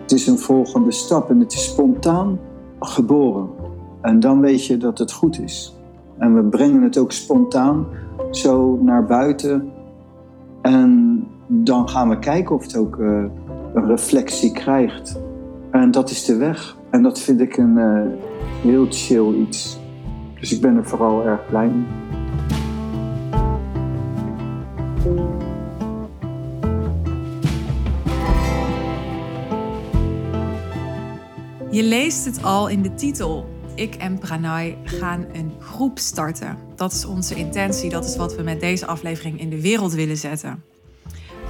Het is een volgende stap en het is spontaan geboren. En dan weet je dat het goed is. En we brengen het ook spontaan zo naar buiten. En dan gaan we kijken of het ook uh, een reflectie krijgt. En dat is de weg. En dat vind ik een uh, heel chill iets. Dus ik ben er vooral erg blij mee. Je leest het al in de titel. Ik en Pranay gaan een groep starten. Dat is onze intentie, dat is wat we met deze aflevering in de wereld willen zetten.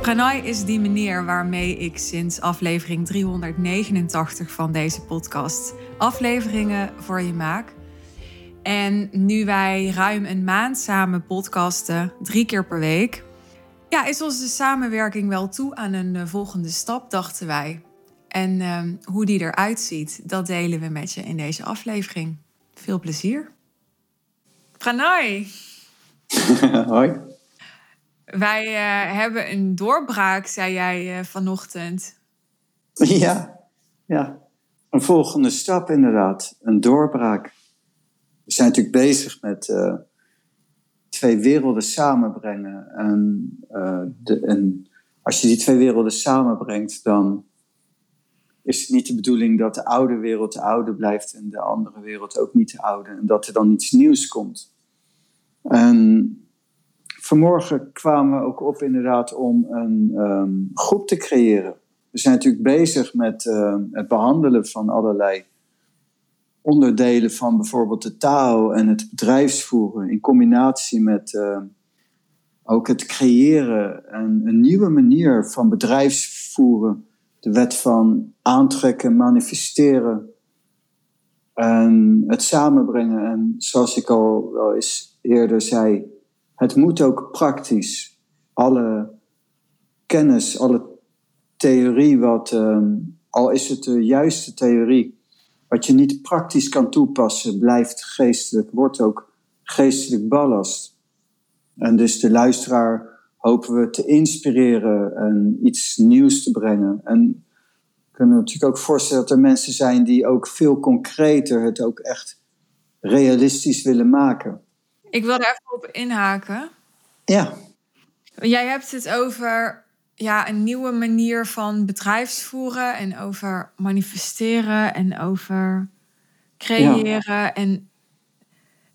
Pranay is die meneer waarmee ik sinds aflevering 389 van deze podcast afleveringen voor je maak. En nu wij ruim een maand samen podcasten, drie keer per week, ja, is onze samenwerking wel toe aan een eh, volgende stap, dachten wij. En ehm, hoe die eruit ziet, dat delen we met je in deze aflevering. Veel plezier. Pranay. Hoi. Wij uh, hebben een doorbraak, zei jij uh, vanochtend. Ja, ja. Een volgende stap inderdaad. Een doorbraak. We zijn natuurlijk bezig met uh, twee werelden samenbrengen. En, de, en als je die twee werelden samenbrengt, dan is het niet de bedoeling dat de oude wereld de oude blijft en de andere wereld ook niet de oude. En dat er dan iets nieuws komt. En vanmorgen kwamen we ook op inderdaad om een um, groep te creëren. We zijn natuurlijk bezig met uh, het behandelen van allerlei onderdelen van bijvoorbeeld de taal en het bedrijfsvoeren in combinatie met uh, ook het creëren en een nieuwe manier van bedrijfsvoeren de wet van aantrekken, manifesteren en het samenbrengen. En zoals ik al wel eens eerder zei, het moet ook praktisch. Alle kennis, alle theorie, wat, um, al is het de juiste theorie, wat je niet praktisch kan toepassen, blijft geestelijk, wordt ook geestelijk ballast. En dus de luisteraar hopen we te inspireren en iets nieuws te brengen. En we kunnen natuurlijk ook voorstellen dat er mensen zijn die ook veel concreter het ook echt realistisch willen maken. Ik wil er even op inhaken. Ja. Jij hebt het over ja, een nieuwe manier van bedrijfsvoeren en over manifesteren en over creëren. Ja. En,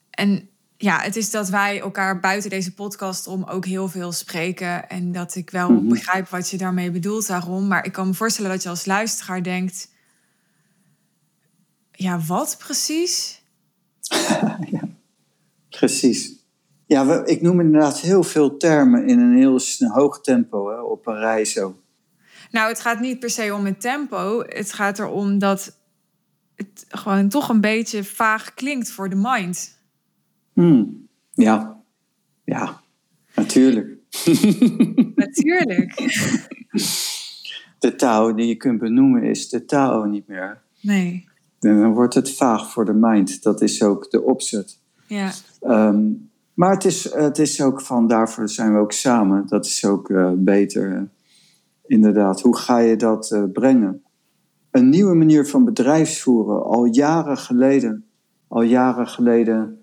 en ja, het is dat wij elkaar buiten deze podcast om ook heel veel spreken. En dat ik wel mm-hmm. begrijp wat je daarmee bedoelt daarom. Maar ik kan me voorstellen dat je als luisteraar denkt... Ja, wat precies? ja, precies. Ja, we, ik noem inderdaad heel veel termen in een heel hoog tempo hè, op een reis zo. Nou, het gaat niet per se om het tempo. Het gaat erom dat het gewoon toch een beetje vaag klinkt voor de mind. Hmm. Ja, ja, natuurlijk. natuurlijk. De taal die je kunt benoemen is de taal niet meer. Nee. En dan wordt het vaag voor de mind. Dat is ook de opzet. Ja. Um, maar het is, het is ook van, daarvoor zijn we ook samen. Dat is ook uh, beter. Inderdaad, hoe ga je dat uh, brengen? Een nieuwe manier van bedrijfsvoeren. Al jaren geleden, al jaren geleden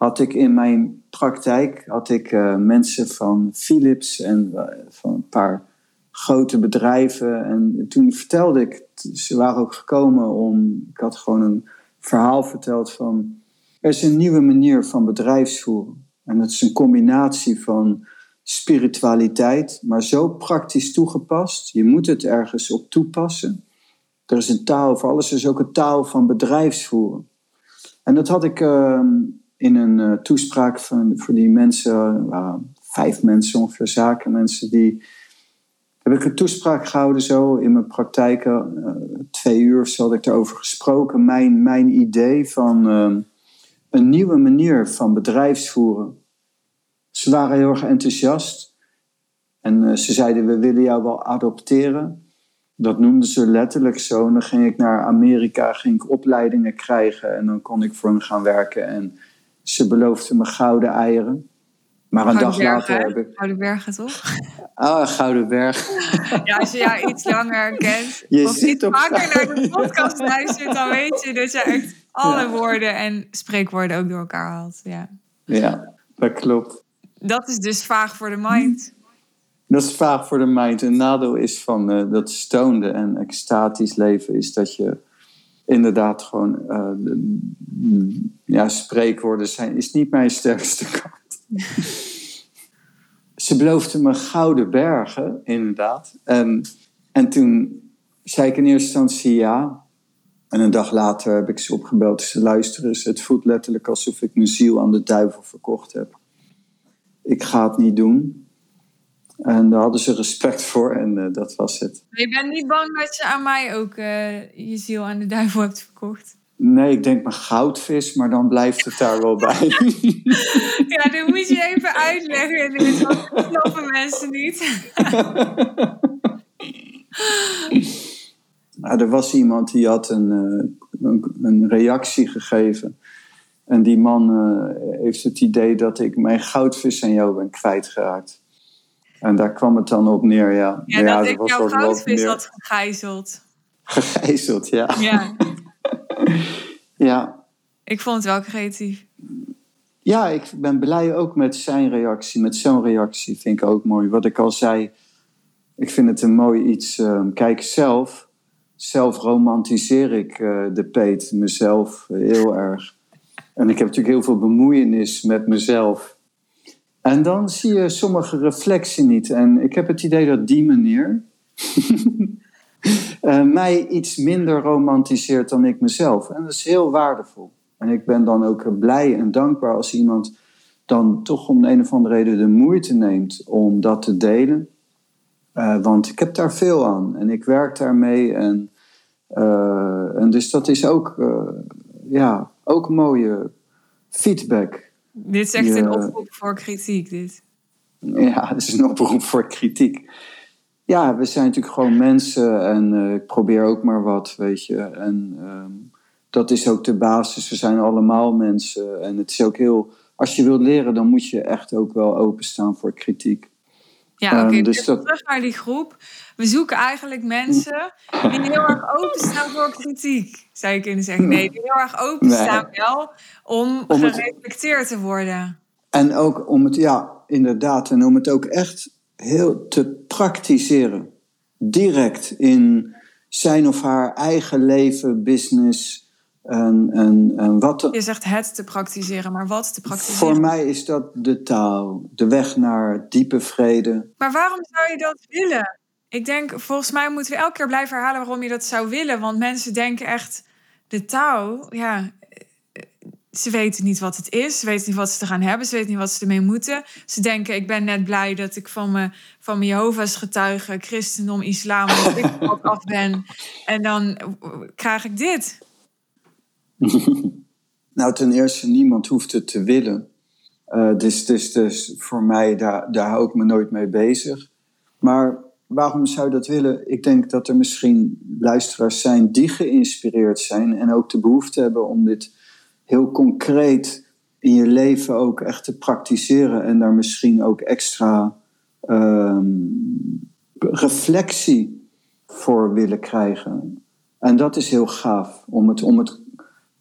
had ik in mijn praktijk had ik, uh, mensen van Philips en uh, van een paar grote bedrijven. En toen vertelde ik, ze waren ook gekomen om, ik had gewoon een verhaal verteld van, er is een nieuwe manier van bedrijfsvoeren. En dat is een combinatie van spiritualiteit, maar zo praktisch toegepast. Je moet het ergens op toepassen. Er is een taal voor alles, er is ook een taal van bedrijfsvoeren. En dat had ik uh, in een uh, toespraak van, voor die mensen, uh, vijf mensen ongeveer, zakenmensen, die heb ik een toespraak gehouden zo in mijn praktijk. Uh, twee uur zo had ik erover gesproken. Mijn, mijn idee van ehm, een nieuwe manier van bedrijfsvoeren. Ze waren heel erg enthousiast. En ze zeiden, we willen jou wel adopteren. Dat noemden ze letterlijk zo. En dan ging ik naar Amerika, ging ik opleidingen krijgen. En dan kon ik voor hen gaan werken. En ze beloofden me gouden eieren. Maar een Gouden dag later heb ik... Gouden Bergen, toch? Ah, Gouden Berg. Ja, als je jou iets langer kent Je of zit op vaker naar de podcast luistert, dan weet je dat je echt alle Ja. woorden en spreekwoorden ook door elkaar haalt. Ja. Ja, dat klopt. Dat is dus vaag voor de mind. Dat is vaag voor de mind. Een nadeel is van eh, dat stonede en extatisch leven is dat je inderdaad gewoon mm, ja, spreekwoorden zijn is niet mijn sterkste kant. Ze beloofde me gouden bergen, inderdaad. En, en toen zei ik in eerste instantie ja. En een dag later heb ik ze opgebeld. Ze luisteren eens. Het voelt letterlijk alsof ik mijn ziel aan de duivel verkocht heb. Ik ga het niet doen. En daar hadden ze respect voor en eh, dat was het. Maar je bent niet bang dat je aan mij ook eh, je ziel aan de duivel hebt verkocht. Nee, ik denk maar goudvis, maar dan blijft het daar wel bij. Ja, dat moet je even uitleggen. Dat snappen mensen niet. Nou, er was iemand die had een, eh, een, een reactie gegeven. En die man heeft het idee dat ik mijn goudvis aan jou ben kwijtgeraakt. En daar kwam het dan op neer, ja. Ja, ja dat er ik jouw goudvis had gegijzeld. gegijzeld, ja. Ja, ja. ik vond het wel creatief. Ja, ik ben blij ook met zijn reactie, met zo'n reactie. Vind ik ook mooi. Wat ik al zei, ik vind het een mooi iets. eh, kijk, zelf, zelf romantiseer ik eh, de peet, mezelf heel erg. En ik heb natuurlijk heel veel bemoeienis met mezelf. En dan zie je sommige reflectie niet. En ik heb het idee dat die manier eh, mij iets minder romantiseert dan ik mezelf. En dat is heel waardevol. En ik ben dan ook blij en dankbaar als iemand dan toch om een of andere reden de moeite neemt om dat te delen. Eh, want ik heb daar veel aan en ik werk daarmee. En, eh, en dus dat is ook, ja, ook mooie feedback. Dit is echt een oproep voor kritiek, dit. Ja, het is een oproep voor kritiek. Ja, we zijn natuurlijk gewoon mensen en eh, ik probeer ook maar wat, weet je. En ehm, dat is ook de basis. We zijn allemaal mensen. En het is ook heel. Als je wilt leren, dan moet je echt ook wel openstaan voor kritiek. Ja, oké. Ehm, dus dus dat- terug naar die groep. We zoeken eigenlijk mensen die heel erg openstaan voor kritiek, zou je kunnen zeggen. Nee, die heel erg openstaan wel om, Om het- gereflecteerd te worden. En ook om het, ja, inderdaad, en om het ook echt heel te praktiseren. Direct in zijn of haar eigen leven, business en, en, en wat Je zegt het te praktiseren, maar wat te praktiseren? Voor mij is dat de taal, de weg naar diepe vrede. Maar waarom zou je dat willen? Ik denk, volgens mij moeten we elke keer blijven herhalen waarom je dat zou willen. Want mensen denken echt, de touw, ja, ze weten niet wat het is. Ze weten niet wat ze te gaan hebben. Ze weten niet wat ze ermee moeten. Ze denken, ik ben net blij dat ik van mijn, van mijn Jehovah's getuigen, christendom, islam, ook af ben. En dan eh, krijg ik dit. Nou, ten eerste, niemand hoeft het te willen. Eh, dus, dus, dus voor mij, daar, daar hou ik me nooit mee bezig. Maar waarom zou je dat willen? Ik denk dat er misschien luisteraars zijn die geïnspireerd zijn en ook de behoefte hebben om dit heel concreet in je leven ook echt te praktiseren en daar misschien ook extra ehm, reflectie voor willen krijgen. En dat is heel gaaf, om het, om het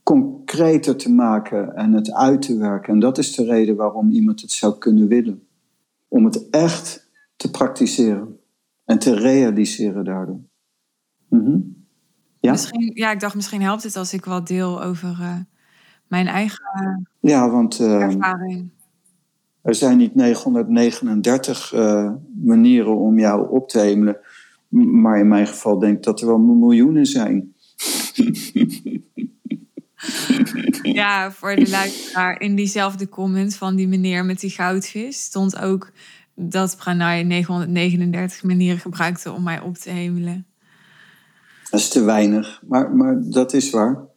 concreter te maken en het uit te werken. En dat is de reden waarom iemand het zou kunnen willen. Om het echt te praktiseren en te realiseren daardoor. Mhm. Ja? Misschien, ja, ik dacht misschien helpt het als ik wat deel over eh, mijn eigen eh, Ja, want eh, ervaring. er zijn niet 939 eh, manieren om jou op te hemelen. Maar in mijn geval denk ik dat er wel miljoenen zijn. Ja, voor de luisteraar, in diezelfde comment van die meneer met die goudvis stond ook dat Pranay 939 manieren gebruikte om mij op te hemelen. Dat is te weinig, maar, maar dat is waar.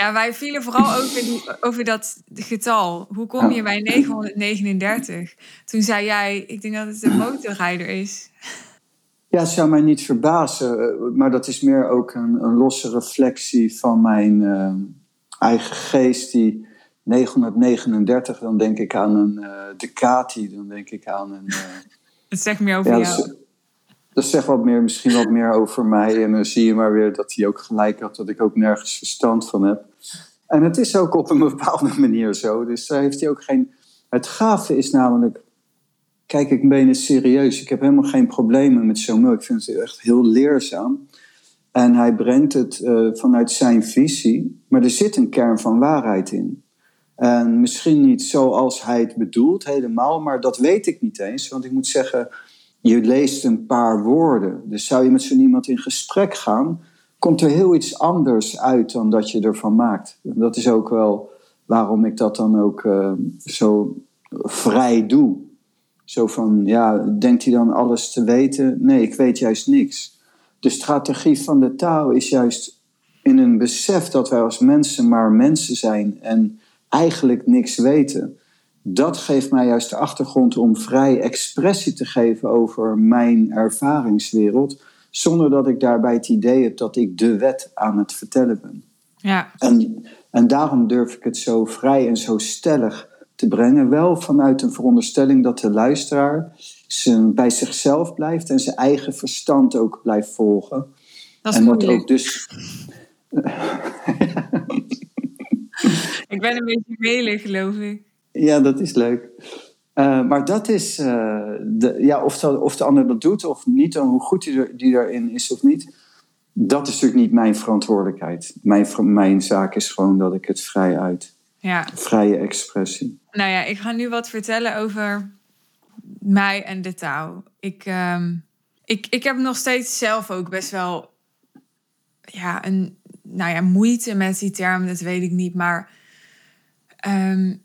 Ja, wij vielen vooral over, die, over dat getal. Hoe kom je bij 939? Toen zei jij, ik denk dat het een motorrijder is. Ja, het zou mij niet verbazen, eh, maar dat is meer ook een, een losse reflectie van mijn eh, eigen geest, die 939, dan denk ik aan een uh, Ducati, dan denk ik aan een... Uh, het zegt meer over ja, jou. Dat, dat zegt wat meer, misschien wat meer over mij. En dan zie je maar weer dat hij ook gelijk had, dat ik ook nergens verstand van heb. En het is ook op een bepaalde manier zo. Dus daar heeft hij ook geen. Het gave is namelijk. Kijk, ik ben het serieus. Ik heb helemaal geen problemen met zo'n Ik vind het echt heel leerzaam. En hij brengt het uh, vanuit zijn visie. Maar er zit een kern van waarheid in. En misschien niet zoals hij het bedoelt helemaal, maar dat weet ik niet eens. Want ik moet zeggen, je leest een paar woorden. Dus zou je met zo'n iemand in gesprek gaan, komt er heel iets anders uit dan dat je ervan maakt. En dat is ook wel waarom ik dat dan ook uh, zo vrij doe. Zo van, ja, denkt hij dan alles te weten? Nee, ik weet juist niks. De strategie van de taal is juist in een besef dat wij als mensen maar mensen zijn en eigenlijk niks weten. Dat geeft mij juist de achtergrond om vrij expressie te geven over mijn ervaringswereld zonder dat ik daarbij het idee heb dat ik de wet aan het vertellen ben. Ja. En, en daarom durf ik het zo vrij en zo stellig te brengen. Wel vanuit een veronderstelling dat de luisteraar bij zichzelf blijft en zijn eigen verstand ook blijft volgen. Dat is en dat ook dus. ik ben een beetje melig, geloof ik. Ja, dat is leuk. Uh, maar dat is, uh, de, ja, of, de, of de ander dat doet of niet, en hoe goed die, er, die daarin is of niet, dat is natuurlijk niet mijn verantwoordelijkheid. Mijn, mijn zaak is gewoon dat ik het vrij uit. Ja. Vrije expressie. Nou ja, ik ga nu wat vertellen over mij en de taal. Ik, um, ik, ik heb nog steeds zelf ook best wel ja, een nou ja, moeite met die term, dat weet ik niet. Maar um,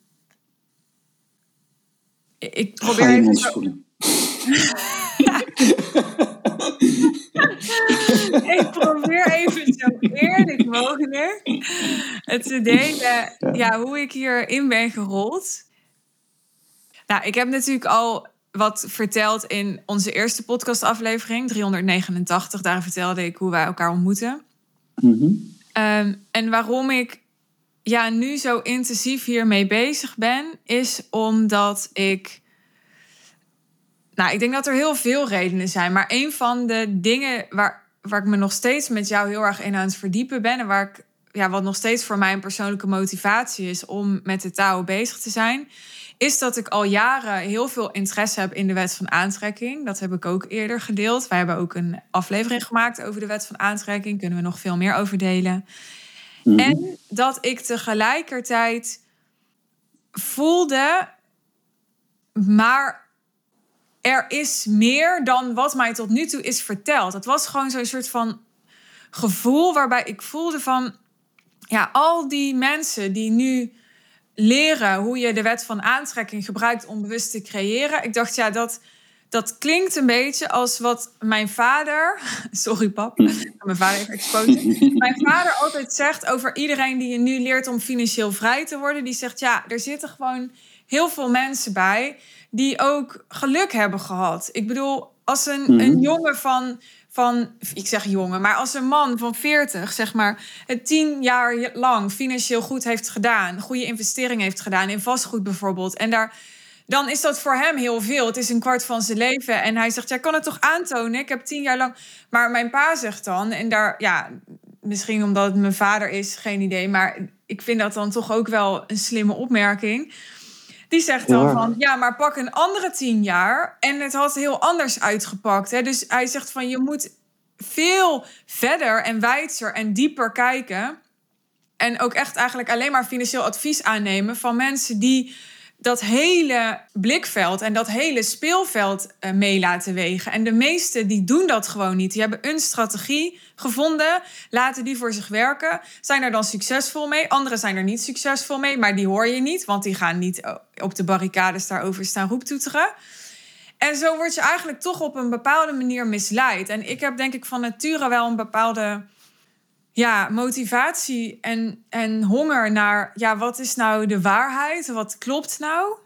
ik probeer even zo... ik probeer even zo eerlijk mogelijk het te delen ja. hoe ik hierin ben gerold. Nou, ik heb natuurlijk al wat verteld in onze eerste podcastaflevering, 389. Daar vertelde ik hoe wij elkaar ontmoeten. Mm en waarom ik ja, nu zo intensief hiermee bezig ben, is omdat ik. Nou, ik denk dat er heel veel redenen zijn. Maar een van de dingen waar, waar ik me nog steeds met jou heel erg in aan het verdiepen ben. En waar ik, ja, wat nog steeds voor mij een persoonlijke motivatie is om met de taal bezig te zijn. Is dat ik al jaren heel veel interesse heb in de wet van aantrekking. Dat heb ik ook eerder gedeeld. Wij hebben ook een aflevering gemaakt over de wet van aantrekking. Kunnen we nog veel meer over delen. Mhm. En dat ik tegelijkertijd voelde, maar er is meer dan wat mij tot nu toe is verteld. Het was gewoon zo'n soort van gevoel waarbij ik voelde van, ja, al die mensen die nu leren hoe je de wet van aantrekking gebruikt om bewust te creëren. Ik dacht, ja, dat, dat klinkt een beetje als wat mijn vader. Sorry, pap. Mijn vader heeft exposed. mijn vader altijd zegt over iedereen die je nu leert om financieel vrij te worden. Die zegt: ja, er zitten gewoon heel veel mensen bij die ook geluk hebben gehad. Ik bedoel, als een, een mhm. jongen van, van, ik zeg jongen, maar als een man van 40, zeg maar, het tien jaar lang financieel goed heeft gedaan, goede investeringen heeft gedaan in vastgoed bijvoorbeeld, en daar dan is dat voor hem heel veel. Het is een kwart van zijn leven. En hij zegt, jij kan het toch aantonen? Ik heb tien jaar lang... Maar mijn pa zegt dan, en daar, ja, misschien omdat het mijn vader is, geen idee. Maar ik vind dat dan toch ook wel een slimme opmerking. Die zegt dan van, ja, maar pak een andere tien jaar. En het had heel anders uitgepakt. Hè? Dus hij zegt van, je moet veel verder en wijdser en dieper kijken. En ook echt eigenlijk alleen maar financieel advies aannemen van mensen die dat hele blikveld en dat hele speelveld uh, mee laten wegen. En de meesten die doen dat gewoon niet. Die hebben een strategie gevonden, laten die voor zich werken. Zijn er dan succesvol mee? Anderen zijn er niet succesvol mee, maar die hoor je niet, want die gaan niet eh, op de barricades daarover staan roeptoeteren. En zo word je eigenlijk toch op een bepaalde manier misleid. En ik heb denk ik van nature wel een bepaalde ja, motivatie en, en honger naar, ja, wat is nou de waarheid? Wat klopt nou?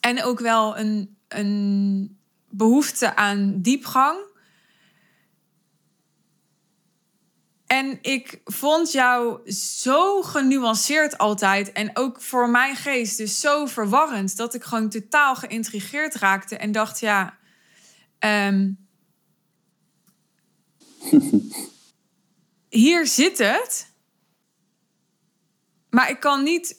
En ook wel een, een behoefte aan diepgang. En ik vond jou zo genuanceerd altijd. En ook voor mijn geest dus zo verwarrend. Dat ik gewoon totaal geïntrigeerd raakte. En dacht, ja... Um, hier zit het. Maar ik kan niet...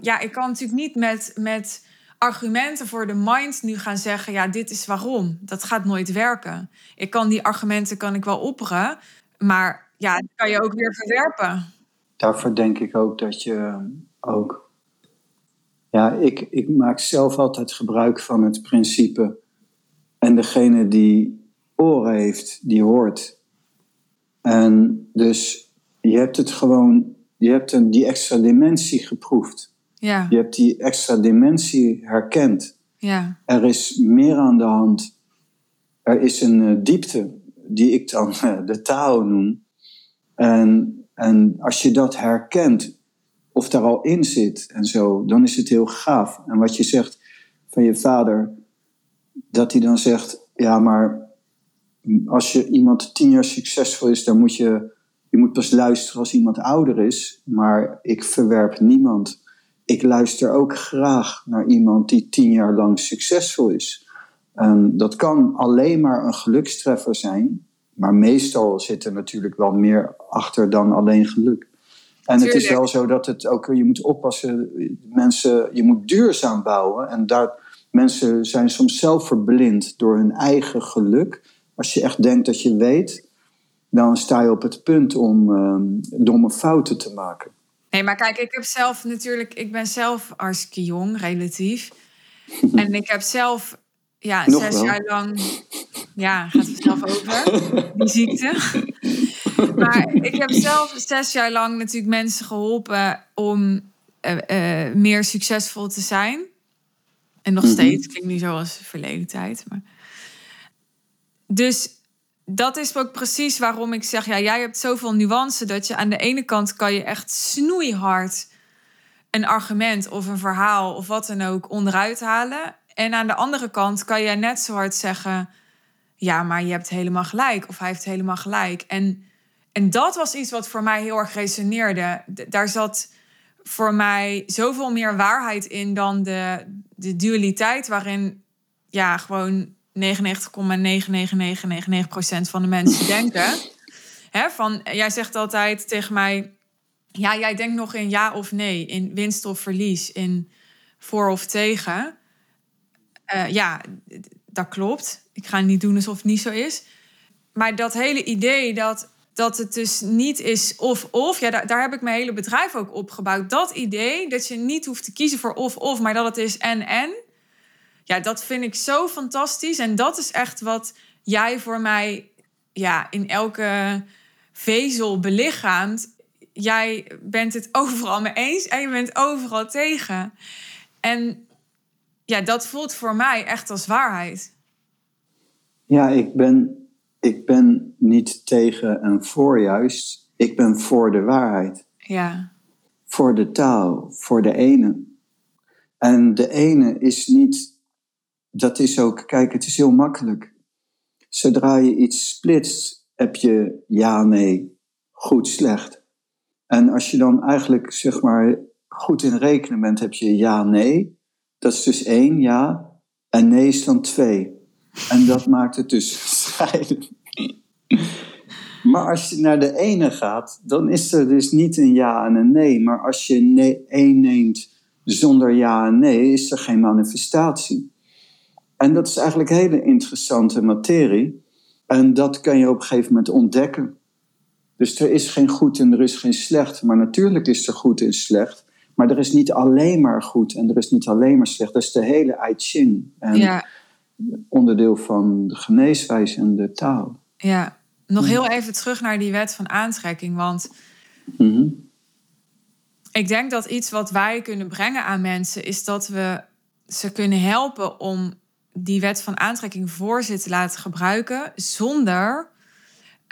Ja, ik kan natuurlijk niet met... met argumenten voor de mind nu gaan zeggen: ja, dit is waarom. Dat gaat nooit werken. Ik kan die argumenten kan ik wel opperen, maar ja, die kan je ook weer verwerpen. Daarvoor denk ik ook dat je ook. Ja, ik, ik maak zelf altijd gebruik van het principe. En degene die oren heeft, die hoort. En dus je hebt het gewoon, je hebt een, die extra dimensie geproefd. Ja. Je hebt die extra dimensie herkend. Ja. Er is meer aan de hand. Er is een uh, diepte, die ik dan uh, de Tao noem. En, en als je dat herkent, of daar al in zit en zo, dan is het heel gaaf. En wat je zegt van je vader, dat hij dan zegt: Ja, maar als je iemand tien jaar succesvol is, dan moet je, je moet pas luisteren als iemand ouder is. Maar ik verwerp niemand ik luister ook graag naar iemand die tien jaar lang succesvol is. En dat kan alleen maar een gelukstreffer zijn, maar meestal zit er natuurlijk wel meer achter dan alleen geluk. En het is wel zo dat het ook, je moet oppassen, mensen, je moet duurzaam bouwen. En daar, mensen zijn soms zelf verblind door hun eigen geluk. Als je echt denkt dat je weet, dan sta je op het punt om uh, domme fouten te maken. Nee, maar kijk, ik heb zelf natuurlijk, ik ben zelf hartstikke jong, relatief. En ik heb zelf, ja, zes jaar lang, ja, gaat het zelf over, die ziekte. Maar ik heb zelf zes jaar lang natuurlijk mensen geholpen om uh, uh, meer succesvol te zijn. En nog mhm. steeds, klinkt nu zo als verleden tijd. Maar... Dus dat is ook precies waarom ik zeg: ja, jij hebt zoveel nuance dat je aan de ene kant kan je echt snoeihard een argument of een verhaal of wat dan ook onderuit halen. En aan de andere kant kan je net zo hard zeggen: ja, maar je hebt helemaal gelijk of hij heeft helemaal gelijk. En, en dat was iets wat voor mij heel erg resoneerde. Daar zat voor mij zoveel meer waarheid in dan de, de dualiteit waarin ja, gewoon 99,99999% van de mensen denken. Hè, van, jij zegt altijd tegen mij: ja, jij denkt nog in ja of nee, in winst of verlies, in voor of tegen. Uh, ja, dat klopt. Ik ga niet doen alsof het niet zo is. Maar dat hele idee dat, dat het dus niet is of-of, ja, daar, daar heb ik mijn hele bedrijf ook op gebouwd. Dat idee dat je niet hoeft te kiezen voor of-of, maar dat het is en-en ja, dat vind ik zo fantastisch. En dat is echt wat jij voor mij ja, in elke vezel belichaamt. Jij bent het overal mee eens en je bent overal tegen. En ja, dat voelt voor mij echt als waarheid. Ja, ik ben, ik ben niet tegen en voor juist. Ik ben voor de waarheid. Ja. Voor de taal, voor de ene. En de ene is niet dat is ook, kijk, het is heel makkelijk. Zodra je iets splitst, heb je ja, nee, goed, slecht. En als je dan eigenlijk, zeg maar, goed in rekenen bent, heb je ja, nee. Dat is dus één, ja. En nee is dan twee. En dat maakt het dus scheiden. Maar als je naar de ene gaat, dan is er dus niet een ja en een nee. Maar als je nee, één neemt zonder ja en nee, is er geen manifestatie. En dat is eigenlijk hele interessante materie. En dat kan je op een gegeven moment ontdekken. Dus er is geen goed en er is geen slecht. Maar natuurlijk is er goed en slecht. Maar er is niet alleen maar goed en er is niet alleen maar slecht. Dat is de hele I Ching. En ja. onderdeel van de geneeswijze en de taal. Ja, nog heel even terug naar die wet van aantrekking. Want mhm. ik denk dat iets wat wij kunnen brengen aan mensen... is dat we ze kunnen helpen om die wet van aantrekking voor zich te laten gebruiken, zonder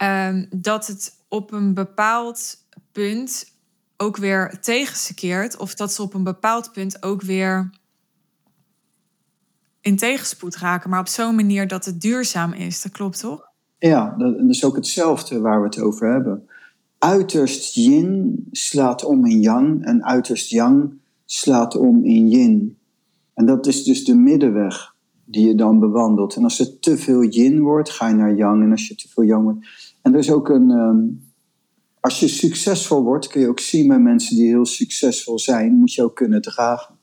um, dat het op een bepaald punt ook weer tegen keert, of dat ze op een bepaald punt ook weer in tegenspoed raken, maar op zo'n manier dat het duurzaam is. Dat klopt toch? Ja, dat is ook hetzelfde waar we het over hebben. uiterst yin slaat om in yang en uiterst yang slaat om in yin. En dat is dus de middenweg die je dan bewandelt. En als het te veel yin wordt, ga je naar yang. En als je te veel yang wordt. En er is ook een. ehm, als je succesvol wordt, kun je ook zien bij mensen die heel succesvol zijn, moet je ook kunnen dragen.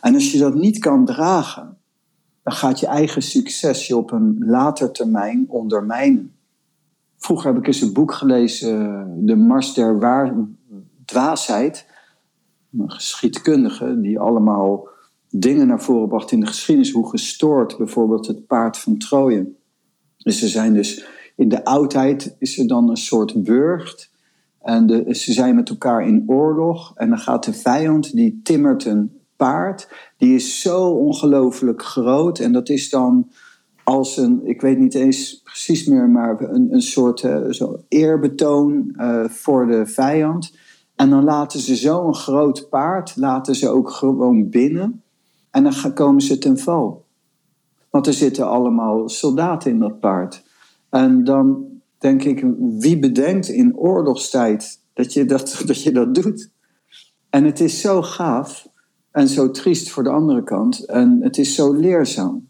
En als je dat niet kan dragen, dan gaat je eigen succes je op een later termijn ondermijnen. Vroeger heb ik eens een boek gelezen, De Mars der Waar Dwaasheid. Een geschiedkundige die allemaal dingen naar voren bracht in de geschiedenis. Hoe gestoord bijvoorbeeld het paard van Troje. Dus ze zijn dus in de oudheid is er dan een soort burcht. En de, ze zijn met elkaar in oorlog. En dan gaat de vijand, die timmert een paard. Die is zo ongelooflijk groot. En dat is dan als een, ik weet niet eens precies meer, maar een, een soort eh, zo eerbetoon eh, voor de vijand. En dan laten ze zo'n groot paard, laten ze ook gewoon binnen. En dan komen ze ten val. Want er zitten allemaal soldaten in dat paard. En dan denk ik, wie bedenkt in oorlogstijd dat je dat, dat, je dat doet? En het is zo gaaf en zo triest voor de andere kant. En het is zo leerzaam.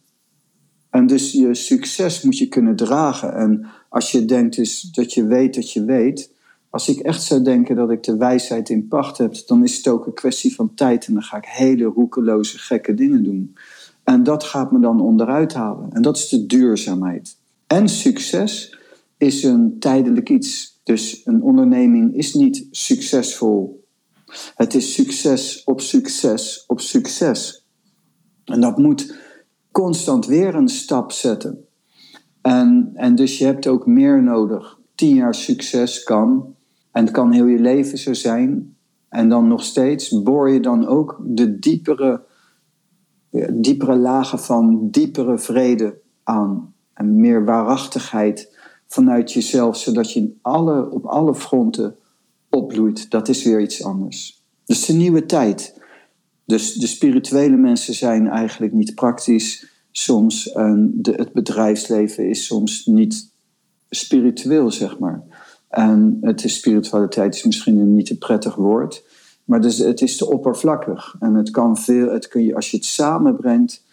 En dus je succes moet je kunnen dragen. En als je denkt dus dat je weet dat je weet. Als ik echt zou denken dat ik de wijsheid in pacht heb, dan is het ook een kwestie van tijd. En dan ga ik hele roekeloze, gekke dingen doen. En dat gaat me dan onderuit halen. En dat is de duurzaamheid. En succes is een tijdelijk iets. Dus een onderneming is niet succesvol. Het is succes op succes op succes. En dat moet constant weer een stap zetten. En, en dus je hebt ook meer nodig. Tien jaar succes kan. En het kan heel je leven zo zijn. En dan nog steeds boor je dan ook de diepere, ja, diepere lagen van diepere vrede aan. En meer waarachtigheid vanuit jezelf, zodat je in alle, op alle fronten opbloeit. Dat is weer iets anders. Dus de nieuwe tijd. Dus de spirituele mensen zijn eigenlijk niet praktisch soms. En de, het bedrijfsleven is soms niet spiritueel, zeg maar. En het is spiritualiteit is misschien een niet te prettig woord. Maar dus, het is te oppervlakkig. En het kan veel, het kun je, als je het samenbrengt,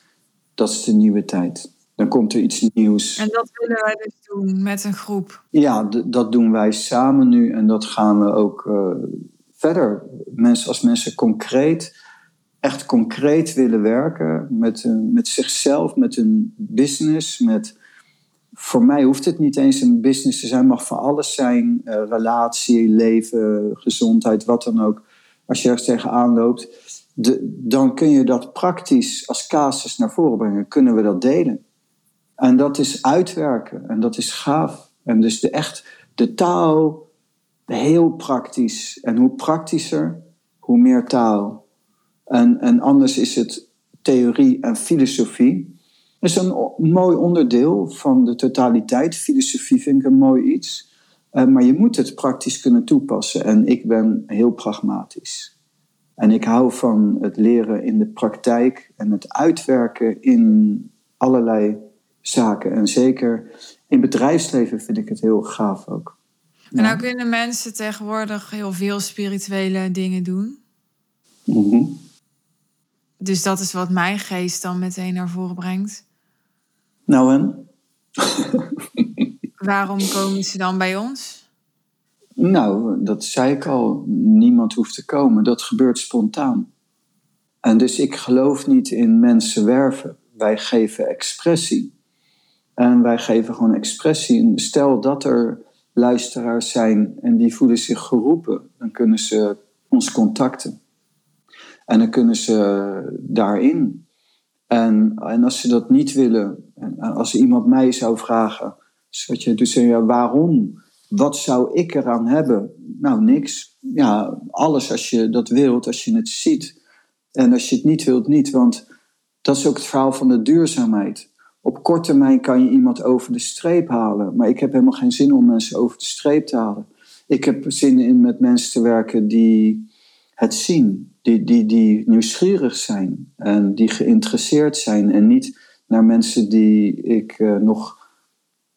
dat is de nieuwe tijd. Dan komt er iets nieuws. En dat willen wij dus doen met een groep. Ja, dat doen wij samen nu en dat gaan we ook eh, verder. Mensen, als mensen concreet, echt concreet willen werken met, eh, met zichzelf, met hun business. Met, voor mij hoeft het niet eens een business te zijn, mag van alles zijn. eh, relatie, leven, gezondheid, wat dan ook. Als je ergens tegenaan loopt, de, dan kun je dat praktisch als casus naar voren brengen. Kunnen we dat delen? En dat is uitwerken en dat is gaaf. En dus de echt de taal, heel praktisch. En hoe praktischer, hoe meer taal. En, en anders is het theorie en filosofie. Dat is een mooi onderdeel van de totaliteit. Filosofie vind ik een mooi iets. Eh, maar je moet het praktisch kunnen toepassen. En ik ben heel pragmatisch. En ik hou van het leren in de praktijk en het uitwerken in allerlei zaken. En zeker in bedrijfsleven vind ik het heel gaaf ook. En nou kunnen mensen tegenwoordig heel veel spirituele dingen doen. Mhm. Dus dat is wat mijn geest dan meteen naar voren brengt. Nou en? Waarom komen ze dan bij ons? Nou, dat zei ik al. Niemand hoeft te komen. Dat gebeurt spontaan. En dus ik geloof niet in mensen werven. Wij geven expressie. En wij geven gewoon expressie. En stel dat er luisteraars zijn en die voelen zich geroepen, dan kunnen ze ons contacten. En dan kunnen ze daarin. En, en als ze dat niet willen, en als iemand mij zou vragen, wat je dus ja, waarom? Wat zou ik eraan hebben? Nou, niks. Ja, alles als je dat wilt, als je het ziet. En als je het niet wilt, niet. Want dat is ook het verhaal van de duurzaamheid. Op korte termijn kan je iemand over de streep halen. Maar ik heb helemaal geen zin om mensen over de streep te halen. Ik heb zin in met mensen te werken die het zien. Die, die, nieuwsgierig zijn. En die geïnteresseerd zijn. En niet naar mensen die ik uh, nog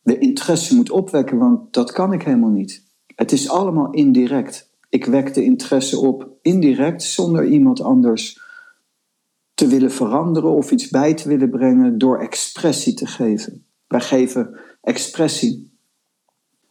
de interesse moet opwekken. Want dat kan ik helemaal niet. Het is allemaal indirect. Ik wek de interesse op indirect, zonder iemand anders te willen veranderen of iets bij te willen brengen door expressie te geven. Wij geven expressie.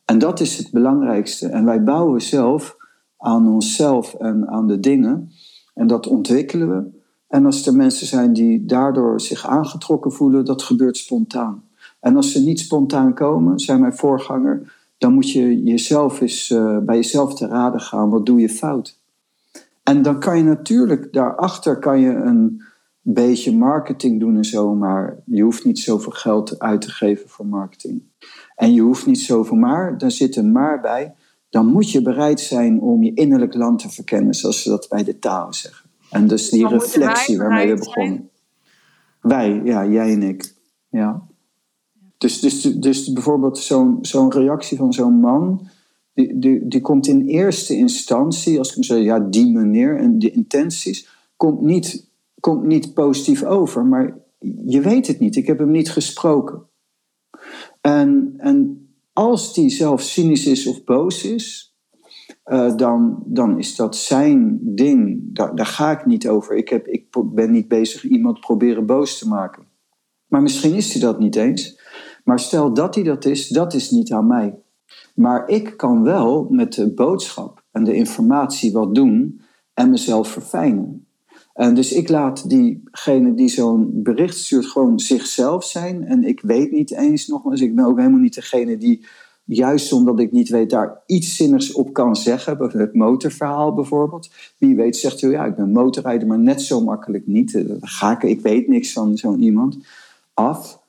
En dat is het belangrijkste. En wij bouwen zelf aan onszelf en aan de dingen. En dat ontwikkelen we. En als er mensen zijn die daardoor zich aangetrokken voelen, dat gebeurt spontaan. En als ze niet spontaan komen, zei mijn voorganger, dan moet je jezelf eens uh, bij jezelf te raden gaan. Wat doe je fout? En dan kan je natuurlijk, daarachter kan je een beetje marketing doen en zo, maar je hoeft niet zoveel geld uit te geven voor marketing. En je hoeft niet zoveel maar, daar zit een maar bij. Dan moet je bereid zijn om je innerlijk land te verkennen, zoals ze dat bij de taal zeggen. En dus die reflectie waarmee we begonnen. Wij, ja, jij en ik. Ja. Dus, dus, dus bijvoorbeeld zo'n zo'n reactie van zo'n man, die, die, die komt in eerste instantie, als ik hem zeg, ja, die meneer en de intenties, komt niet, komt niet positief over. Maar je weet het niet. Ik heb hem niet gesproken. En, en als die zelf cynisch is of boos is, uh, dan, dan is dat zijn ding. Daar, daar ga ik niet over. Ik, heb, ik ben niet bezig iemand proberen boos te maken. Maar misschien is hij dat niet eens. Maar stel dat hij dat is, dat is niet aan mij. Maar ik kan wel met de boodschap en de informatie wat doen en mezelf verfijnen. En dus ik laat diegene die zo'n bericht stuurt gewoon zichzelf zijn. En ik weet niet eens nogmaals, ik ben ook helemaal niet degene die, juist omdat ik niet weet, daar iets zinnigs op kan zeggen. Het motorverhaal bijvoorbeeld. Wie weet zegt u, ja, ik ben motorrijder, maar net zo makkelijk niet. Eh, ga ik, ik weet niks van zo'n iemand af.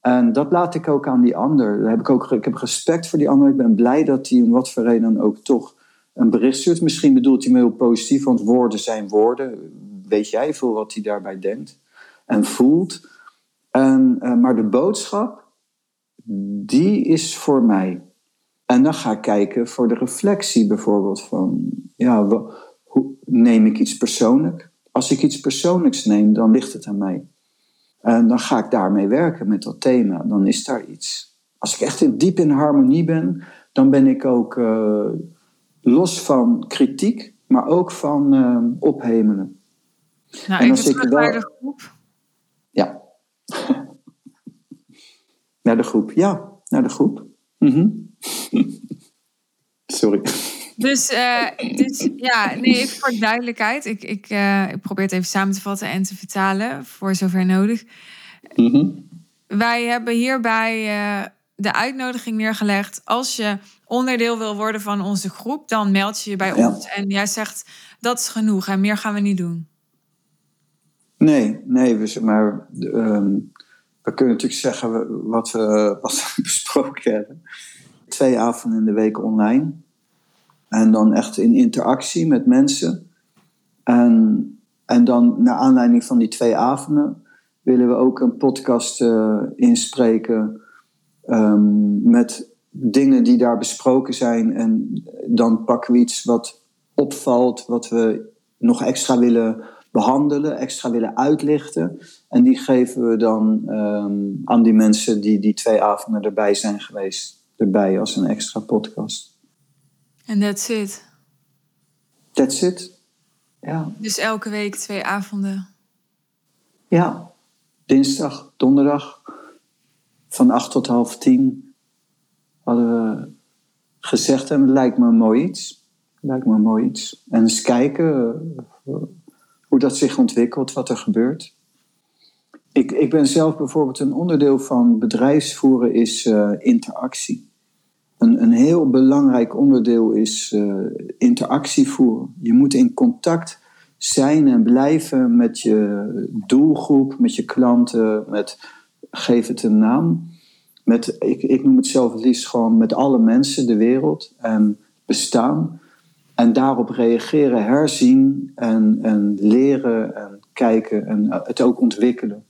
En dat laat ik ook aan die ander. Daar heb ik, ook, ik heb respect voor die ander. Ik ben blij dat hij om wat voor reden dan ook toch een bericht stuurt. Misschien bedoelt hij me heel positief, want woorden zijn woorden. Weet jij veel wat hij daarbij denkt en voelt. En, uh, maar de boodschap, die is voor mij. En dan ga ik kijken voor de reflectie bijvoorbeeld van, ja, hoe, neem ik iets persoonlijk? Als ik iets persoonlijks neem, dan ligt het aan mij. En dan ga ik daarmee werken met dat thema. Dan is daar iets. Als ik echt diep in harmonie ben, dan ben ik ook uh, los van kritiek, maar ook van uh, ophemelen. Nou, en even terug wel... naar de groep. Ja. naar de groep, ja. Naar de groep. Mm -hmm. Sorry. Dus, uh, dus ja, nee, even voor duidelijkheid. Ik, ik, uh, ik probeer het even samen te vatten en te vertalen, voor zover nodig. Mm -hmm. Wij hebben hierbij uh, de uitnodiging neergelegd. Als je onderdeel wil worden van onze groep, dan meld je je bij ja. ons. En jij zegt, dat is genoeg en meer gaan we niet doen. Nee, nee, we, maar um, we kunnen natuurlijk zeggen wat we, wat we besproken hebben. Twee avonden in de week online. En dan echt in interactie met mensen. En, en dan naar aanleiding van die twee avonden willen we ook een podcast uh, inspreken um, met dingen die daar besproken zijn. En dan pakken we iets wat opvalt, wat we nog extra willen behandelen, extra willen uitlichten. En die geven we dan um, aan die mensen die die twee avonden erbij zijn geweest, erbij als een extra podcast. En that's it. That's it. Ja. Dus elke week twee avonden. Ja, dinsdag, donderdag, van acht tot half tien hadden we gezegd en het lijkt me mooi iets. Lijkt me mooi iets. En eens kijken eh, hoe dat zich ontwikkelt, wat er gebeurt. Ik, ik ben zelf bijvoorbeeld een onderdeel van bedrijfsvoeren is uh, interactie. Een, een heel belangrijk onderdeel is uh, interactie voeren. Je moet in contact zijn en blijven met je doelgroep, met je klanten, met, geef het een naam. Met, ik, ik noem het zelf het liefst gewoon met alle mensen, de wereld en bestaan. En daarop reageren, herzien en, en leren en kijken en het ook ontwikkelen.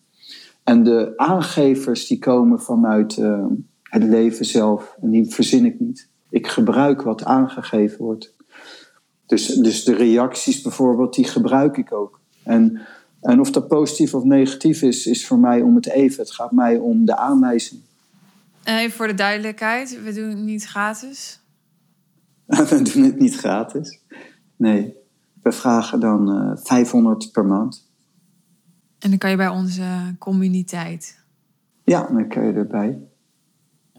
En de aangevers die komen vanuit uh, het leven zelf. En die verzin ik niet. Ik gebruik wat aangegeven wordt. Dus, dus de reacties bijvoorbeeld, die gebruik ik ook. En, en of dat positief of negatief is, is voor mij om het even. Het gaat mij om de aanwijzing. Even voor de duidelijkheid, we doen het niet gratis. we doen het niet gratis. Nee, we vragen dan uh, eh, 500 per maand. En dan kan je bij onze communiteit. Ja, dan kan je erbij.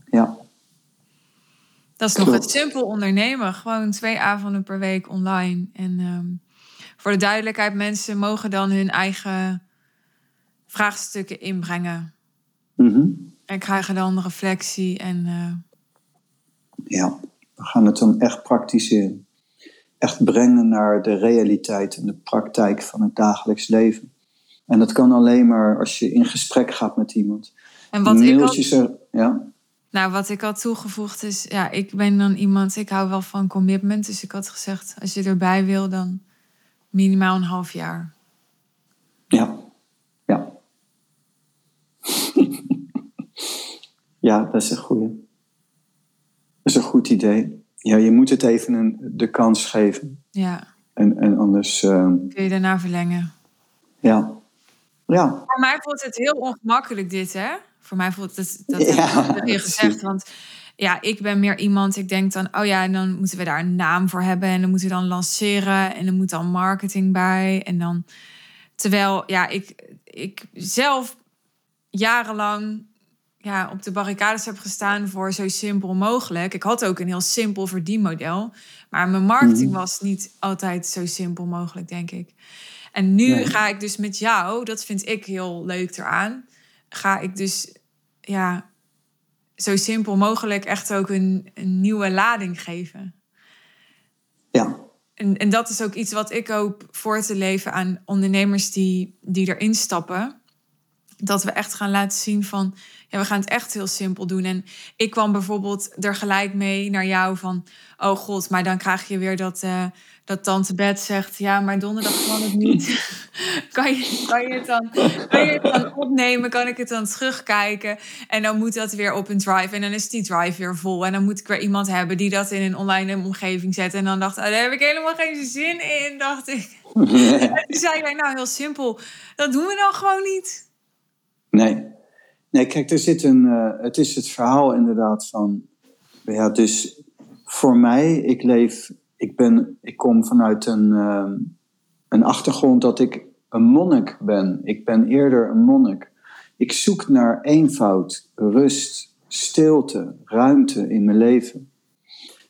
Ja. Dat is nog het simpel ondernemen. Gewoon twee avonden per week online. En ehm, voor de duidelijkheid, mensen mogen dan hun eigen vraagstukken inbrengen. Mm En krijgen dan reflectie en... Uh... Ja, we gaan het dan echt praktiseren. Echt brengen naar de realiteit en de praktijk van het dagelijks leven. En dat kan alleen maar als je in gesprek gaat met iemand. En wat ik had, er, ja? Nou, wat ik had toegevoegd is, ja, ik ben dan iemand, ik hou wel van commitment. Dus ik had gezegd, als je erbij wil, dan minimaal een half jaar. Ja, ja. ja, dat is een goede. Dat is een goed idee. Ja, je moet het even een, de kans geven. Ja. En, en anders... Uh, Kun je daarna verlengen. Ja. Ja. Voor mij voelt het heel ongemakkelijk dit, hè? Voor mij voelt het, dat heb ik weer gezegd. Want ja, ik ben meer iemand, ik denk dan, oh ja, en dan moeten we daar een naam voor hebben. En dan moeten we dan lanceren. En dan moet dan marketing bij. En dan, terwijl, ja, ik, ik zelf jarenlang ja, op de barricades heb gestaan voor zo simpel mogelijk. Ik had ook een heel simpel verdienmodel. Maar mijn marketing mhm. was niet altijd zo simpel mogelijk, denk ik. En nu ga ik dus met jou, dat vind ik heel leuk eraan, ga ik dus ja, zo simpel mogelijk echt ook een, een nieuwe lading geven. Ja. En, en dat is ook iets wat ik hoop voor te leven aan ondernemers die, die erin stappen. Dat we echt gaan laten zien van, ja, we gaan het echt heel simpel doen. En ik kwam bijvoorbeeld er gelijk mee naar jou van, oh god, maar dan krijg je weer dat, uh, dat tante Bed zegt, ja, maar donderdag kan het niet. kan, je, kan, je het dan, kan je het dan opnemen? Kan ik het dan terugkijken? En dan moet dat weer op een drive. En dan is die drive weer vol. En dan moet ik weer iemand hebben die dat in een online omgeving zet. En dan dacht ik, oh, daar heb ik helemaal geen zin in, dacht ik. en toen zei ik, nou heel simpel, dat doen we dan gewoon niet. Nee. Nee, kijk, er zit een, uh, het is het verhaal inderdaad van, ja, dus voor mij, ik leef ik, ben, ik kom vanuit een, uh, een achtergrond dat ik een monnik ben. Ik ben eerder een monnik. Ik zoek naar eenvoud, rust, stilte, ruimte in mijn leven.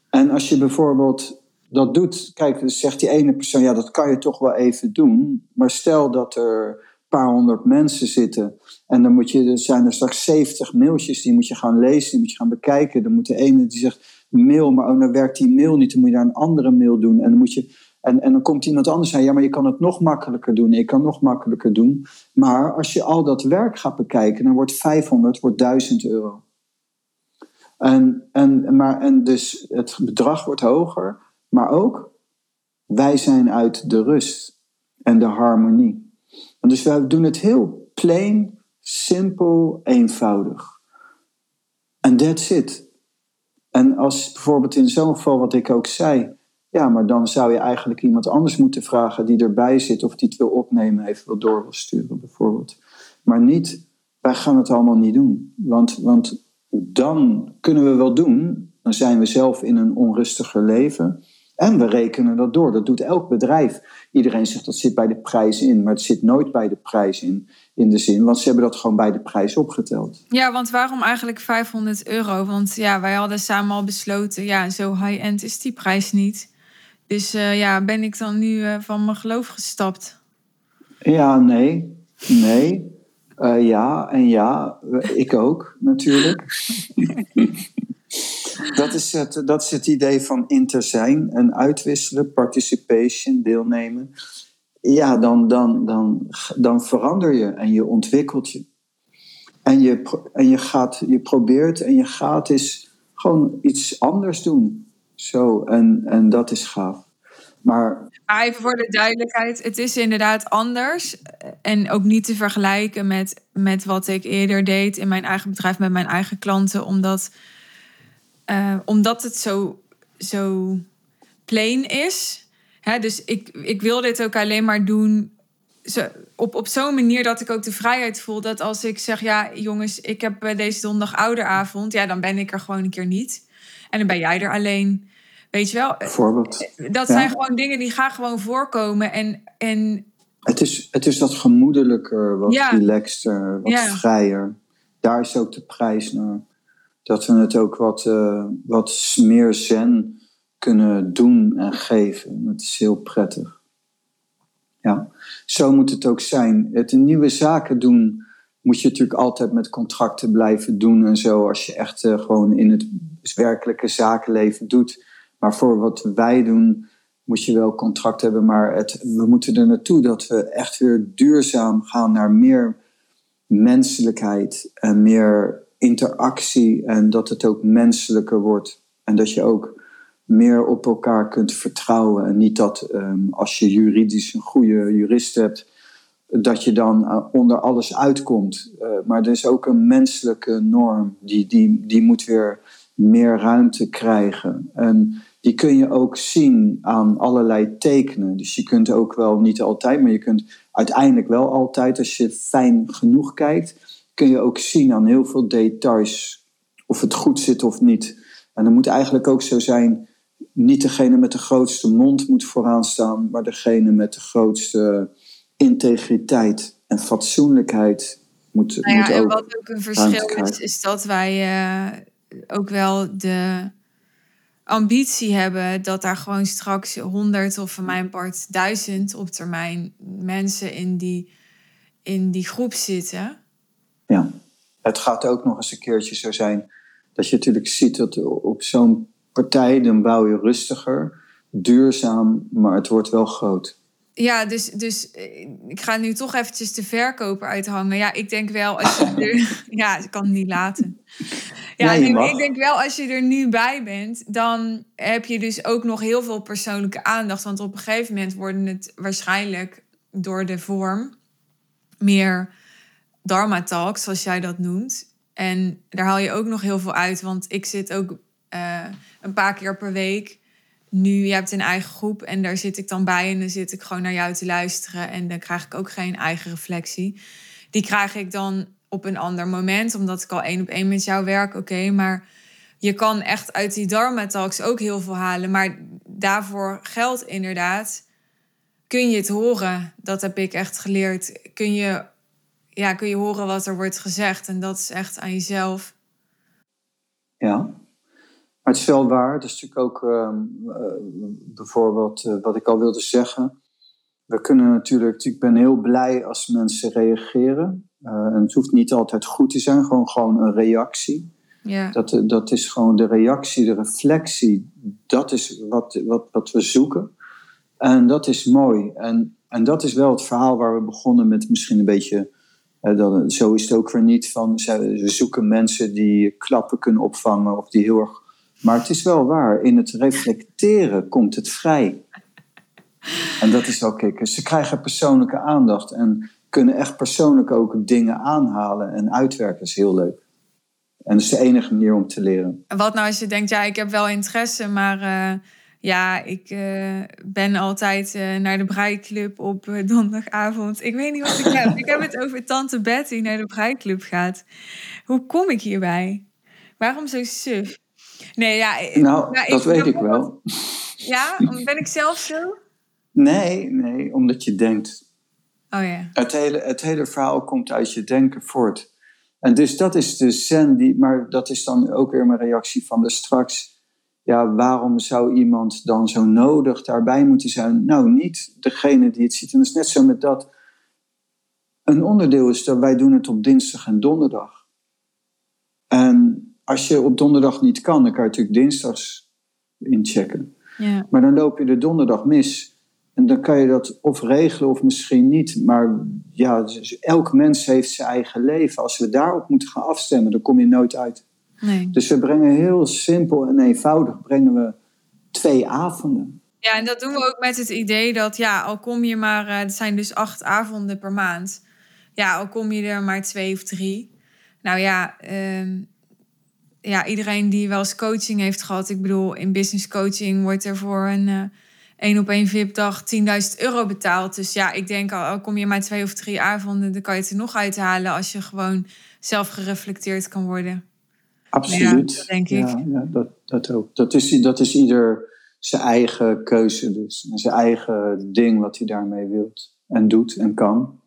En als je bijvoorbeeld dat doet, kijk, zegt die ene persoon, ja, dat kan je toch wel even doen. Maar stel dat er een paar honderd mensen zitten en dan moet je, er zijn er straks 70 mailtjes, die moet je gaan lezen, die moet je gaan bekijken. Dan moet de ene die zegt, mail, maar oh, dan werkt die mail niet, dan moet je daar een andere mail doen. En dan, moet je, en, en dan komt iemand anders en ja, maar je kan het nog makkelijker doen. Ik kan nog makkelijker doen. Maar als je al dat werk gaat bekijken, dan wordt 500, wordt 1000 euro. En, en, maar, en dus het bedrag wordt hoger, maar ook wij zijn uit de rust en de harmonie. Dus wij doen het heel plain, simpel, eenvoudig. En that's it. En als bijvoorbeeld in zo'n geval wat ik ook zei, ja, maar dan zou je eigenlijk iemand anders moeten vragen die erbij zit of die het wil opnemen, even wil door sturen bijvoorbeeld. Maar niet, wij gaan het allemaal niet doen. Want, want dan kunnen we wel doen, dan zijn we zelf in een onrustiger leven. En we rekenen dat door. Dat doet elk bedrijf. Iedereen zegt dat zit bij de prijs in, maar het zit nooit bij de prijs in. In de zin, want ze hebben dat gewoon bij de prijs opgeteld. Ja, want waarom eigenlijk 500 euro? Want ja, wij hadden samen al besloten, ja, zo high-end is die prijs niet. Dus uh, ja, ben ik dan nu uh, van mijn geloof gestapt? Ja, nee. Nee. Uh, ja en ja. Ik ook, natuurlijk. dat, is het, dat is het idee van inter zijn en uitwisselen, participation, deelnemen. Ja, dan, dan, dan, dan verander je en je ontwikkelt je. En je, en je, gaat, je probeert en je gaat is gewoon iets anders doen. Zo, en, en dat is gaaf. Maar, even voor de duidelijkheid, het is inderdaad anders. En ook niet te vergelijken met, met wat ik eerder deed in mijn eigen bedrijf met mijn eigen klanten. Omdat uh, omdat het zo, zo plain is. Hè, dus ik, ik wil dit ook alleen maar doen zo, op, op zo'n manier dat ik ook de vrijheid voel. Dat als ik zeg, ja jongens, ik heb deze donderdag ouderavond. Ja, dan ben ik er gewoon een keer niet. En dan ben jij er alleen. Weet je wel? Bijvoorbeeld. Dat zijn gewoon dingen die gaan gewoon voorkomen. En, en... Het, is, het is dat gemoedelijker, wat ja. relaxter, wat vrijer. Daar is ook de prijs naar. Dat we het ook wat, uh, wat meer zen kunnen doen en geven. Dat is heel prettig. Ja, zo moet het ook zijn. Het nieuwe zaken doen moet je natuurlijk altijd met contracten blijven doen en zo. Als je echt uh, gewoon in het werkelijke zakenleven doet. Maar voor wat wij doen, moet je wel contract hebben. Maar het, we moeten er naartoe dat we echt weer duurzaam gaan naar meer menselijkheid en meer interactie. En dat het ook menselijker wordt. En dat je ook meer op elkaar kunt vertrouwen. En niet dat um, als je juridisch een goede jurist hebt, dat je dan uh, onder alles uitkomt. Uh, maar er is ook een menselijke norm, die, die, die moet weer meer ruimte krijgen. En die kun je ook zien aan allerlei tekenen. Dus je kunt ook wel, niet altijd, maar je kunt uiteindelijk wel altijd, als je fijn genoeg kijkt, kun je ook zien aan heel veel details of het goed zit of niet. En dan moet eigenlijk ook zo zijn, niet degene met de grootste mond moet vooraan staan, maar degene met de grootste integriteit en fatsoenlijkheid moet, nou ja, moet en. Wat ook een verschil is, is dat wij uh, ook wel de ambitie hebben dat daar gewoon straks honderd of van mijn part duizend op termijn mensen in die, in die groep zitten. Ja, het gaat ook nog eens een keertje zo zijn dat je natuurlijk ziet dat op zo'n partij dan bouw je rustiger, duurzaam, maar het wordt wel groot. Ja, dus, dus eh, ik ga nu toch eventjes de verkoper uithangen. Ja, ik denk wel als je er... ja, ik kan het niet laten. Ja, ik denk wel als je er nu bij bent, dan heb je dus ook nog heel veel persoonlijke aandacht. Want op een gegeven moment worden het waarschijnlijk door de vorm meer dharma talks, zoals jij dat noemt. En daar haal je ook nog heel veel uit, want ik zit ook uh, een paar keer per week. Nu, je hebt een eigen groep en daar zit ik dan bij en dan zit ik gewoon naar jou te luisteren en dan krijg ik ook geen eigen reflectie. Die krijg ik dan op een ander moment, omdat ik al één op één met jou werk, oké, maar je kan echt uit die Dharma Talks ook heel veel halen, maar daarvoor geldt inderdaad, kun je het horen, dat heb ik echt geleerd, kun je, ja, kun je horen wat er wordt gezegd? En dat is echt aan jezelf. Ja, maar het is wel waar. Dat is natuurlijk ook ehm, eh, bijvoorbeeld uh, wat ik al wilde zeggen. We kunnen natuurlijk, ik ben heel blij als mensen reageren. Uh, en het hoeft niet altijd goed te zijn, gewoon, gewoon een reactie. Ja. Dat, dat is gewoon de reactie, de reflectie. Dat is wat, wat, wat we zoeken. En dat is mooi. En, en dat is wel het verhaal waar we begonnen met misschien een beetje. Zo is het ook weer niet van. We zoeken mensen die klappen kunnen opvangen of die heel erg maar het is wel waar, in het reflecteren komt het vrij. En dat is wel kicken. Ze krijgen persoonlijke aandacht en kunnen echt persoonlijk ook dingen aanhalen en uitwerken. Dat is heel leuk. En dat is de enige manier om te leren. Wat nou als je denkt, ja, ik heb wel interesse, maar uh, ja, ik uh, ben altijd uh, naar de breiklub op donderdagavond. Ik weet niet wat ik heb. ik heb het over tante Betty die naar de breiklub gaat. Hoe kom ik hierbij? Waarom zo suf? Nee, ja. Nou, nou dat weet ik wel. Ja, ben ik zelf zo? Nee, nee, omdat je denkt. Oh ja. Het hele, het hele verhaal komt uit je denken voort. En dus dat is de zen, die, maar dat is dan ook weer mijn reactie van de straks. Ja, waarom zou iemand dan zo nodig daarbij moeten zijn? Nou, niet degene die het ziet. En dat is net zo met dat. Een onderdeel is dat wij doen het op dinsdag en donderdag. En als je op donderdag niet kan, dan kan je natuurlijk dinsdags inchecken. Ja. Maar dan loop je de donderdag mis. En dan kan je dat of regelen of misschien niet. Maar ja, dus elk mens heeft zijn eigen leven. Als we daarop moeten gaan afstemmen, dan kom je nooit uit. Nee. Dus we brengen heel simpel en eenvoudig brengen we twee avonden. Ja, en dat doen we ook met het idee dat, ja, al kom je maar, uh, het zijn dus acht avonden per maand. Ja, al kom je er maar twee of drie. Nou ja, uh, ja, iedereen die wel eens coaching heeft gehad. Ik bedoel, in business coaching wordt er voor een uh, één op één VIP-dag 10.000 euro betaald. Dus ja, ik denk al, kom je maar twee of drie avonden, dan kan je het er nog uithalen als je gewoon zelf gereflecteerd kan worden. Absoluut. Ja, dat denk ik. Ja, ja, dat, dat ook. Dat is, dat is ieder, zijn eigen keuze dus. En zijn eigen ding wat hij daarmee wilt en doet en kan.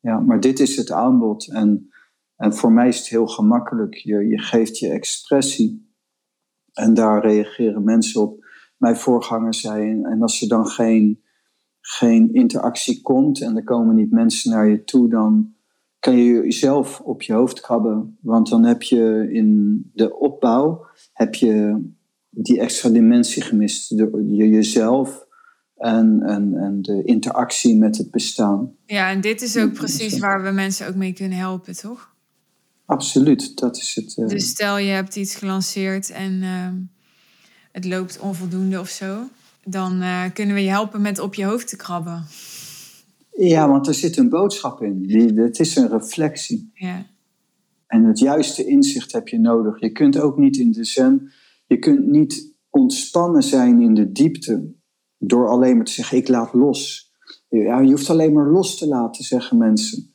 Ja, maar dit is het aanbod. En, en voor mij is het heel gemakkelijk. Je, je geeft je expressie. En daar reageren mensen op. Mijn voorganger zei, en als er dan geen, geen interactie komt en er komen niet mensen naar je toe, dan kan je jezelf op je hoofd krabben. Want dan heb je in de opbouw heb je die extra dimensie gemist. De, je, jezelf en, en, en de interactie met het bestaan. Ja, en dit is ook precies waar we mensen ook mee kunnen helpen, toch? Absoluut, dat is het. Uh... Dus stel je hebt iets gelanceerd en uh, het loopt onvoldoende of zo, dan uh, kunnen we je helpen met op je hoofd te krabben. Ja, want er zit een boodschap in. Die, het is een reflectie. Ja. En het juiste inzicht heb je nodig. Je kunt ook niet in de zen, je kunt niet ontspannen zijn in de diepte door alleen maar te zeggen: ik laat los. Ja, je hoeft alleen maar los te laten, zeggen mensen.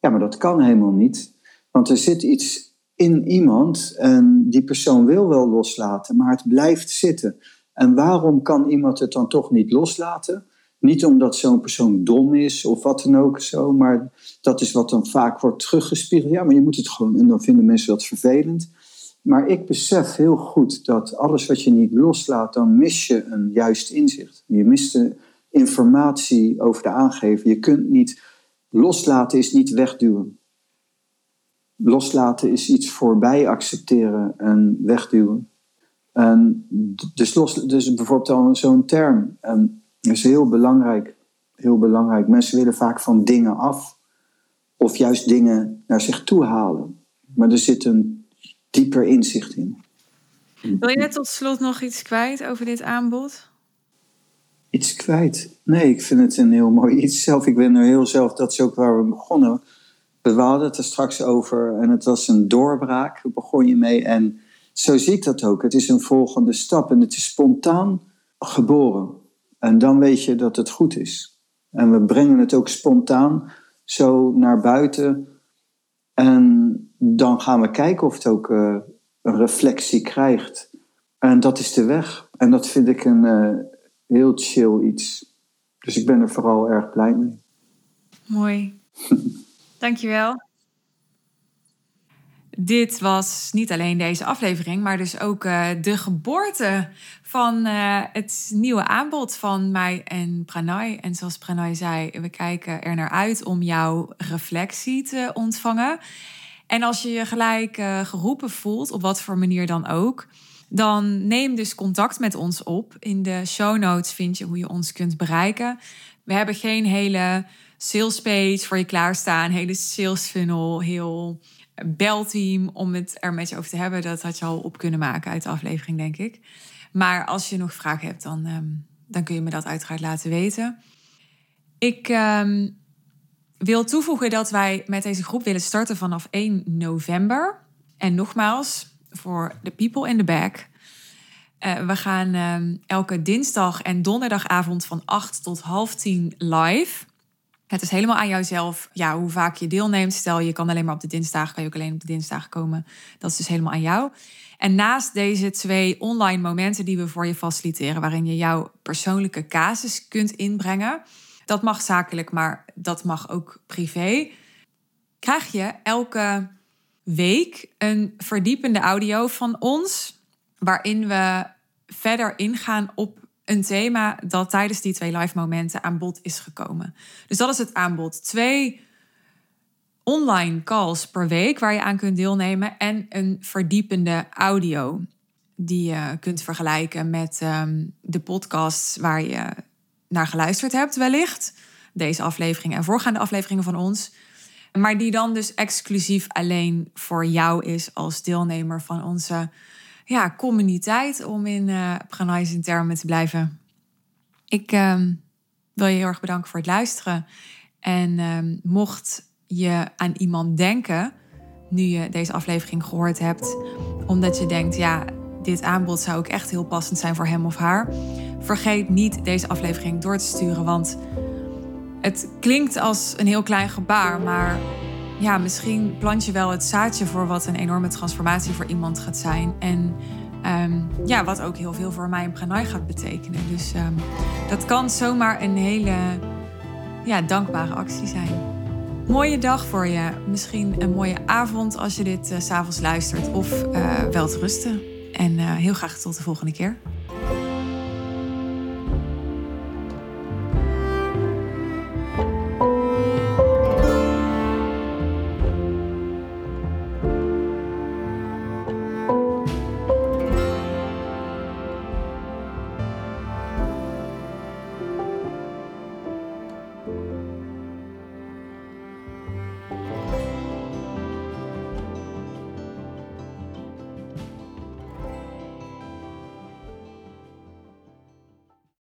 Ja, maar dat kan helemaal niet. Want er zit iets in iemand en die persoon wil wel loslaten, maar het blijft zitten. En waarom kan iemand het dan toch niet loslaten? Niet omdat zo'n persoon dom is of wat dan ook zo, maar dat is wat dan vaak wordt teruggespiegeld. Ja, maar je moet het gewoon, en dan vinden mensen dat vervelend. Maar ik besef heel goed dat alles wat je niet loslaat, dan mis je een juist inzicht. Je mist de informatie over de aangever. Je kunt niet, loslaten is niet wegduwen. Loslaten is iets voorbij accepteren en wegduwen. En dus, los, dus bijvoorbeeld al zo'n term. En is heel belangrijk. Heel belangrijk. Mensen willen vaak van dingen af. Of juist dingen naar zich toe halen. Maar er zit een dieper inzicht in. Wil je tot slot nog iets kwijt over dit aanbod? Iets kwijt? Nee, ik vind het een heel mooi iets zelf. Ik ben er heel zelf, dat is ook waar we begonnen. We hadden het er straks over en het was een doorbraak, daar begon je mee. En zo zie ik dat ook. Het is een volgende stap en het is spontaan geboren. En dan weet je dat het goed is. En we brengen het ook spontaan zo naar buiten. En dan gaan we kijken of het ook uh, een reflectie krijgt. En dat is de weg. En dat vind ik een uh, heel chill iets. Dus ik ben er vooral erg blij mee. Mooi. Dankjewel. Dit was niet alleen deze aflevering, maar dus ook uh, de geboorte van uh, het nieuwe aanbod van mij en Pranay. En zoals Pranay zei, we kijken er naar uit om jouw reflectie te ontvangen. En als je je gelijk uh, geroepen voelt, op wat voor manier dan ook, dan neem dus contact met ons op. In de show notes vind je hoe je ons kunt bereiken. We hebben geen hele sales page voor je klaarstaan, hele sales funnel, heel belteam om het er met je over te hebben. Dat had je al op kunnen maken uit de aflevering, denk ik. Maar als je nog vragen hebt, dan, um, dan kun je me dat uiteraard laten weten. Ik um, wil toevoegen dat wij met deze groep willen starten vanaf 1 november. En nogmaals, voor de people in the back. Uh, we gaan um, elke dinsdag en donderdagavond van 8 tot half 10 live. Het is helemaal aan jouzelf ja, hoe vaak je deelneemt. Stel, je kan alleen maar op de dinsdag, kan je ook alleen op de dinsdag komen. Dat is dus helemaal aan jou. En naast deze twee online momenten die we voor je faciliteren, waarin je jouw persoonlijke casus kunt inbrengen, dat mag zakelijk, maar dat mag ook privé, krijg je elke week een verdiepende audio van ons, waarin we verder ingaan op een thema dat tijdens die twee live momenten aan bod is gekomen. Dus dat is het aanbod. Twee online calls per week waar je aan kunt deelnemen en een verdiepende audio die je kunt vergelijken met um, de podcasts waar je naar geluisterd hebt wellicht. Deze aflevering en voorgaande afleveringen van ons. Maar die dan dus exclusief alleen voor jou is als deelnemer van onze ja, communiteit, om in uh, termen te blijven. Ik uh, wil je heel erg bedanken voor het luisteren. En uh, mocht je aan iemand denken, nu je deze aflevering gehoord hebt, omdat je denkt, ja, dit aanbod zou ook echt heel passend zijn voor hem of haar, vergeet niet deze aflevering door te sturen, want het klinkt als een heel klein gebaar, maar ja, misschien plant je wel het zaadje voor wat een enorme transformatie voor iemand gaat zijn. En Ehm, ja, wat ook heel veel voor mij en Pranay gaat betekenen. Dus ehm, dat kan zomaar een hele ja, dankbare actie zijn. Mooie dag voor je. Misschien een mooie avond als je dit uh, s'avonds luistert. Of uh, wel te rusten. En uh, heel graag tot de volgende keer.